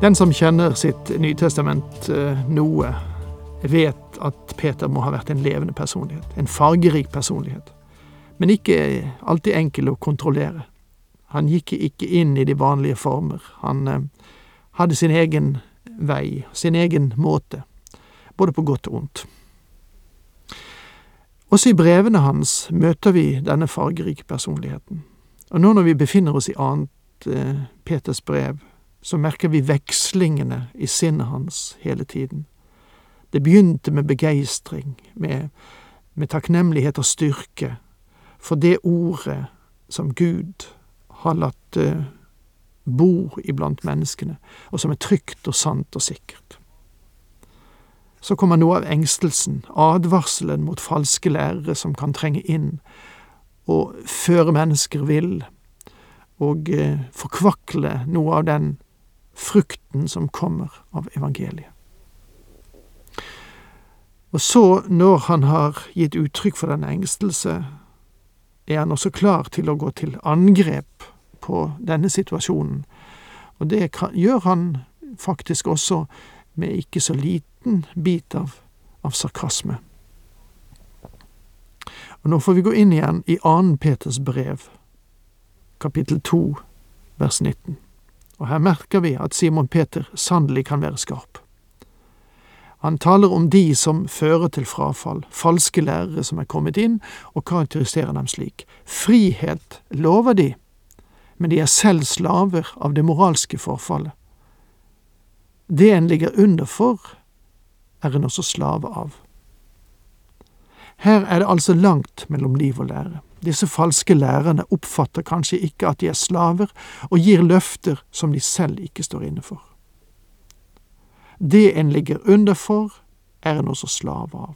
Den som kjenner sitt Nytestament eh, noe, vet at Peter må ha vært en levende personlighet, en fargerik personlighet, men ikke alltid enkel å kontrollere. Han gikk ikke inn i de vanlige former, han eh, hadde sin egen vei, sin egen måte, både på godt og ondt. Også i brevene hans møter vi denne fargerike personligheten, og nå når vi befinner oss i annet eh, Peters brev, så merker vi vekslingene i sinnet hans hele tiden. Det begynte med begeistring, med, med takknemlighet og styrke for det ordet som Gud har latt uh, bo iblant menneskene, og som er trygt og sant og sikkert. Så kommer noe av engstelsen, advarselen mot falske lærere som kan trenge inn og føre mennesker vill, og uh, forkvakle noe av den frukten som kommer av evangeliet. Og så, når han har gitt uttrykk for denne engstelse, er han også klar til å gå til angrep på denne situasjonen, og det gjør han faktisk også med ikke så liten bit av, av sarkasme. Og nå får vi gå inn igjen i annen Peters brev, kapittel to, vers 19 og her merker vi at Simon Peter sannelig kan være skarp. Han taler om de som fører til frafall, falske lærere som er kommet inn, og karakteriserer dem slik. Frihet lover de, men de er selv slaver av det moralske forfallet. Det en ligger under for, er en også slave av. Her er det altså langt mellom liv og lære. Disse falske lærerne oppfatter kanskje ikke at de er slaver, og gir løfter som de selv ikke står inne for. Det en ligger under for, er en også slave av.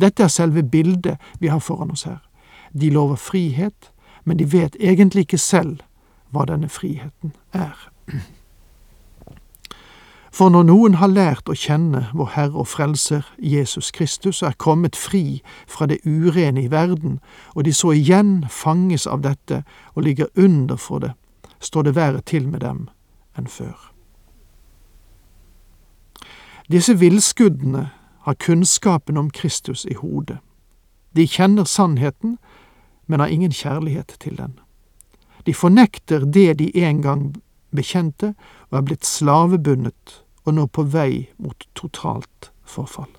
Dette er selve bildet vi har foran oss her. De lover frihet, men de vet egentlig ikke selv hva denne friheten er. For når noen har lært å kjenne vår Herre og Frelser Jesus Kristus og er kommet fri fra det urene i verden, og de så igjen fanges av dette og ligger under for det, står det verre til med dem enn før. Disse villskuddene har kunnskapen om Kristus i hodet. De kjenner sannheten, men har ingen kjærlighet til den. De fornekter det de en gang bekjente og er blitt slavebundet og nå på vei mot totalt forfall.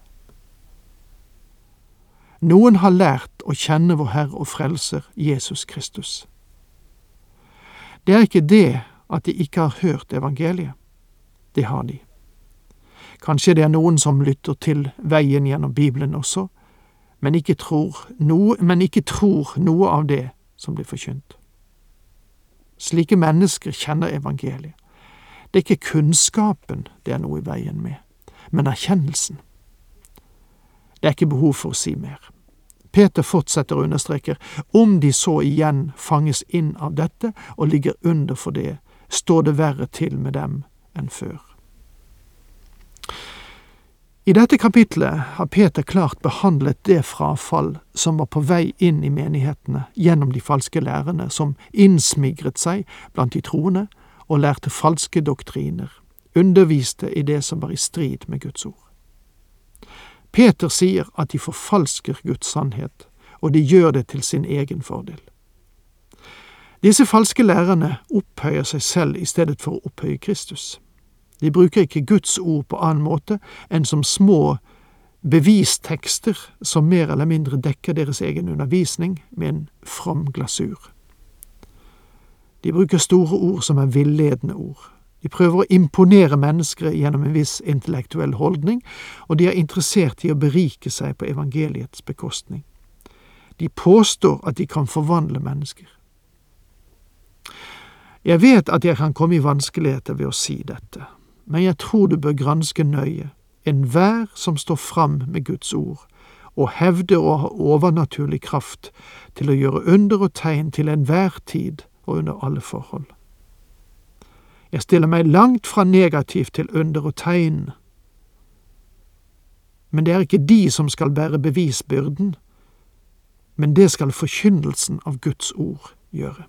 Noen har lært å kjenne vår Herre og Frelser Jesus Kristus. Det er ikke det at de ikke har hørt evangeliet. Det har de. Kanskje det er noen som lytter til veien gjennom Bibelen også, men ikke tror noe, ikke tror noe av det som blir forkynt. Slike mennesker kjenner evangeliet. Det er ikke kunnskapen det er noe i veien med, men erkjennelsen. Det er ikke behov for å si mer. Peter fortsetter og understreker om de så igjen fanges inn av dette og ligger under for det, står det verre til med dem enn før. I dette kapitlet har Peter klart behandlet det frafall som var på vei inn i menighetene gjennom de falske lærerne som innsmigret seg blant de troende og lærte falske doktriner, underviste i det som var i strid med Guds ord. Peter sier at de forfalsker Guds sannhet, og de gjør det til sin egen fordel. Disse falske lærerne opphøyer seg selv i stedet for å opphøye Kristus. De bruker ikke Guds ord på annen måte enn som små bevistekster som mer eller mindre dekker deres egen undervisning med en from glasur. De bruker store ord som er villedende ord. De prøver å imponere mennesker gjennom en viss intellektuell holdning, og de er interessert i å berike seg på evangeliets bekostning. De påstår at de kan forvandle mennesker. Jeg vet at jeg kan komme i vanskeligheter ved å si dette, men jeg tror du bør granske nøye enhver som står fram med Guds ord, og hevder å ha overnaturlig kraft til å gjøre under og tegn til enhver tid og under alle forhold. Jeg stiller meg langt fra negativt til under og tegn, men det er ikke de som skal bære bevisbyrden, men det skal forkynnelsen av Guds ord gjøre.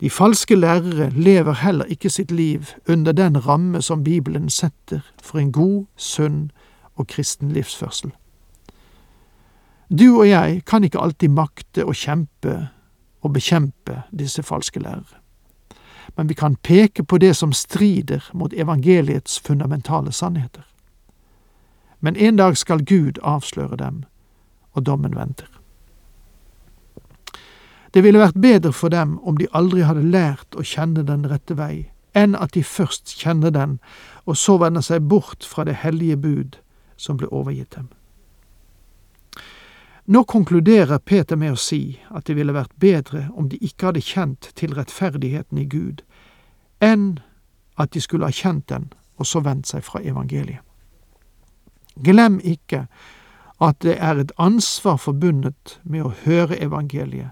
De falske lærere lever heller ikke sitt liv under den ramme som Bibelen setter for en god, sunn og kristen livsførsel. Du og jeg kan ikke alltid makte å kjempe og bekjempe disse falske lærere, men vi kan peke på det som strider mot evangeliets fundamentale sannheter. Men en dag skal Gud avsløre dem, og dommen venter. Det ville vært bedre for dem om de aldri hadde lært å kjenne den rette vei, enn at de først kjenner den, og så vender seg bort fra det hellige bud som ble overgitt dem. Nå konkluderer Peter med å si at det ville vært bedre om de ikke hadde kjent til rettferdigheten i Gud, enn at de skulle ha kjent den og så vendt seg fra evangeliet. Glem ikke at det er et ansvar forbundet med å høre evangeliet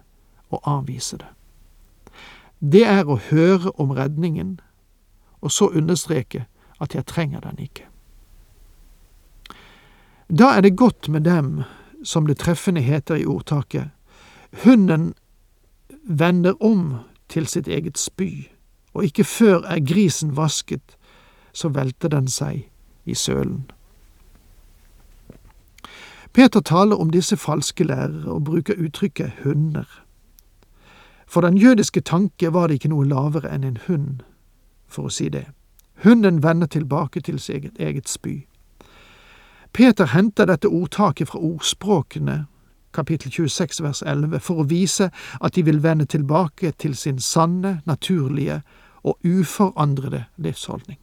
og avvise det. Det er å høre om redningen, og så understreke at jeg trenger den ikke. Da er det godt med dem, som det treffende heter i ordtaket, hunden vender om til sitt eget spy, og ikke før er grisen vasket, så velter den seg i sølen. Peter taler om disse falske lærere og bruker uttrykket hunder. For den jødiske tanke var det ikke noe lavere enn en hund, for å si det. Hunden vender tilbake til sitt eget, spy. Peter henter dette ordtaket fra ordspråkene, kapittel 26 vers 11, for å vise at de vil vende tilbake til sin sanne, naturlige og uforandrede livsholdning.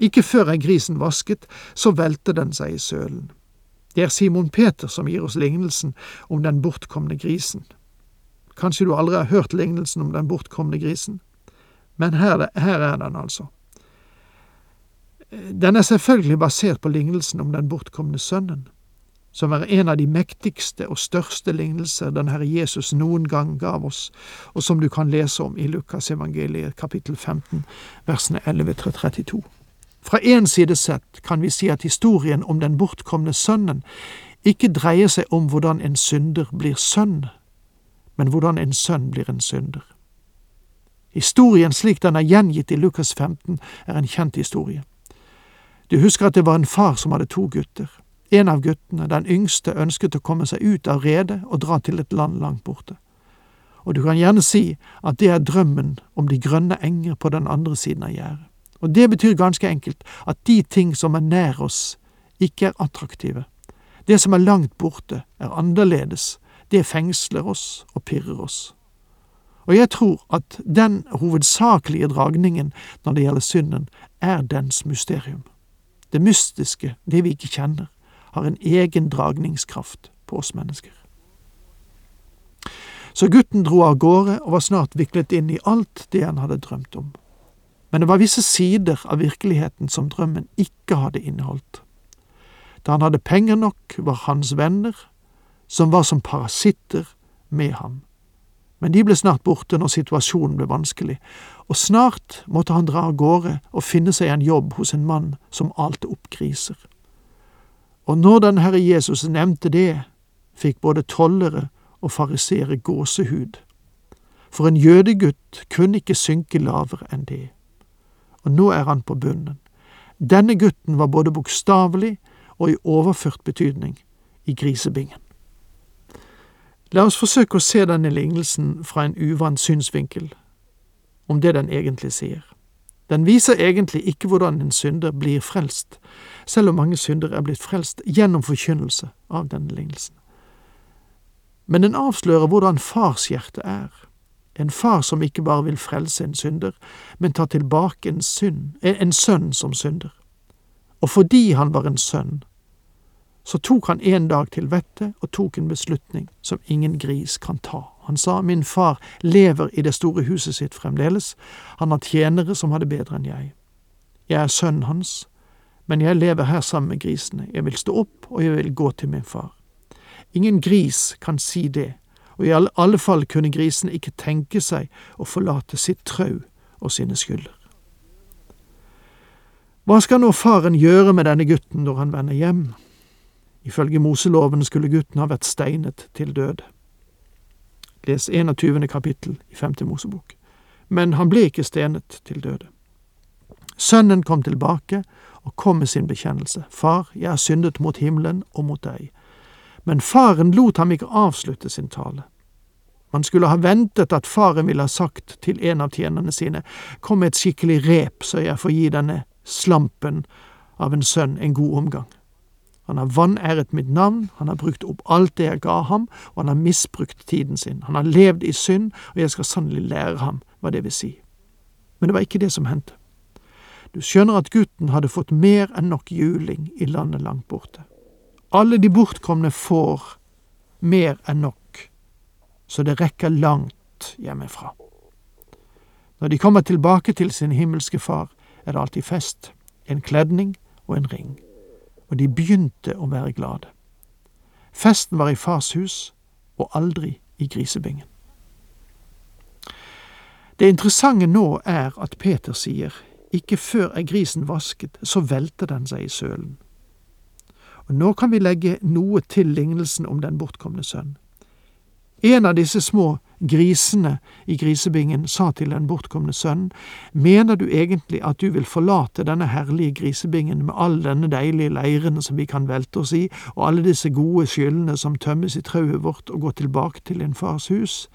Ikke før er grisen vasket, så velter den seg i sølen. Det er Simon Peter som gir oss lignelsen om den bortkomne grisen. Kanskje du aldri har hørt lignelsen om den bortkomne grisen, men her, her er den altså. Den er selvfølgelig basert på lignelsen om den bortkomne sønnen, som er en av de mektigste og største lignelser den Herre Jesus noen gang gav oss, og som du kan lese om i Lukasevangeliet kapittel 15, versene 11 til 32. Fra én side sett kan vi si at historien om den bortkomne sønnen ikke dreier seg om hvordan en synder blir sønn, men hvordan en sønn blir en synder. Historien slik den er gjengitt i Lukas 15, er en kjent historie. Du husker at det var en far som hadde to gutter. En av guttene, den yngste, ønsket å komme seg ut av redet og dra til et land langt borte. Og du kan gjerne si at det er drømmen om de grønne enger på den andre siden av gjerdet. Og det betyr ganske enkelt at de ting som er nær oss, ikke er attraktive. Det som er langt borte, er annerledes, det fengsler oss og pirrer oss. Og jeg tror at den hovedsakelige dragningen når det gjelder synden, er dens mysterium. Det mystiske, det vi ikke kjenner, har en egen dragningskraft på oss mennesker. Så gutten dro av gårde og var snart viklet inn i alt det han hadde drømt om. Men det var visse sider av virkeligheten som drømmen ikke hadde inneholdt. Da han hadde penger nok, var hans venner, som var som parasitter, med ham. Men de ble snart borte når situasjonen ble vanskelig, og snart måtte han dra av gårde og finne seg en jobb hos en mann som alte opp griser. Og når den Herre Jesus nevnte det, fikk både tollere og farisere gåsehud. For en jødegutt kunne ikke synke lavere enn det og nå er han på bunnen. Denne gutten var både bokstavelig og i overført betydning i grisebingen. La oss forsøke å se denne lignelsen fra en uvant synsvinkel, om det den egentlig sier. Den viser egentlig ikke hvordan en synder blir frelst, selv om mange syndere er blitt frelst gjennom forkynnelse av denne lignelsen. Men den avslører hvordan farshjertet er, en far som ikke bare vil frelse en synder, men ta tilbake en, synd, en sønn som synder. Og fordi han var en sønn, så tok han en dag til vettet og tok en beslutning som ingen gris kan ta. Han sa min far lever i det store huset sitt fremdeles, han har tjenere som har det bedre enn jeg. Jeg er sønnen hans, men jeg lever her sammen med grisene, jeg vil stå opp og jeg vil gå til min far. Ingen gris kan si det, og i alle fall kunne grisene ikke tenke seg å forlate sitt trau og sine skylder. Hva skal nå faren gjøre med denne gutten når han vender hjem? Ifølge Moseloven skulle gutten ha vært steinet til døde. Les 21. kapittel i 5. Mosebok. Men han ble ikke stenet til døde. Sønnen kom tilbake og kom med sin bekjennelse. Far, jeg har syndet mot himmelen og mot deg. Men faren lot ham ikke avslutte sin tale. Man skulle ha ventet at faren ville ha sagt til en av tjenerne sine, kom med et skikkelig rep så jeg får gi denne slampen av en sønn en god omgang. Han har vanæret mitt navn, han har brukt opp alt det jeg ga ham, og han har misbrukt tiden sin. Han har levd i synd, og jeg skal sannelig lære ham hva det vil si. Men det var ikke det som hendte. Du skjønner at gutten hadde fått mer enn nok juling i landet langt borte. Alle de bortkomne får mer enn nok, så det rekker langt hjemmefra. Når de kommer tilbake til sin himmelske far, er det alltid fest, en kledning og en ring og de begynte å være glade. Festen var i fars hus, og aldri i grisebingen. Det interessante nå er at Peter sier, ikke før er grisen vasket, så velter den seg i sølen. Og nå kan vi legge noe til lignelsen om den bortkomne sønn. En av disse små grisene i grisebingen sa til den bortkomne sønnen, mener du egentlig at du vil forlate denne herlige grisebingen med all denne deilige leiren som vi kan velte oss i, og alle disse gode skyldene som tømmes i trauet vårt, og gå tilbake til din fars hus?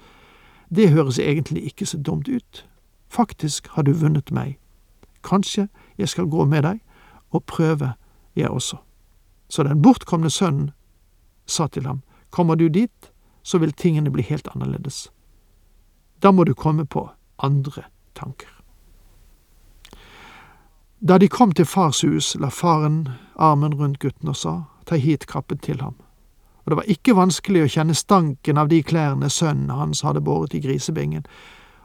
Det høres egentlig ikke så dumt ut. Faktisk har du vunnet meg. Kanskje jeg skal gå med deg, og prøve, jeg også. Så den bortkomne sønnen sa til ham, kommer du dit, så vil tingene bli helt annerledes. Da må du komme på andre tanker. Da de kom til fars hus, la faren armen rundt gutten og sa, ta hit kappen til ham. Og det var ikke vanskelig å kjenne stanken av de klærne sønnen hans hadde båret i grisebingen,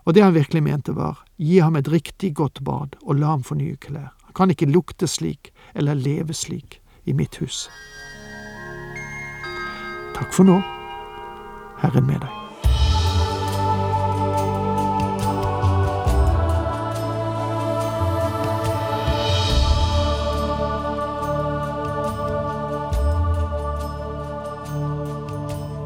og det han virkelig mente var, gi ham et riktig godt bad og la ham få nye klær. Han kan ikke lukte slik eller leve slik i mitt hus. Takk for nå. Herren med deg.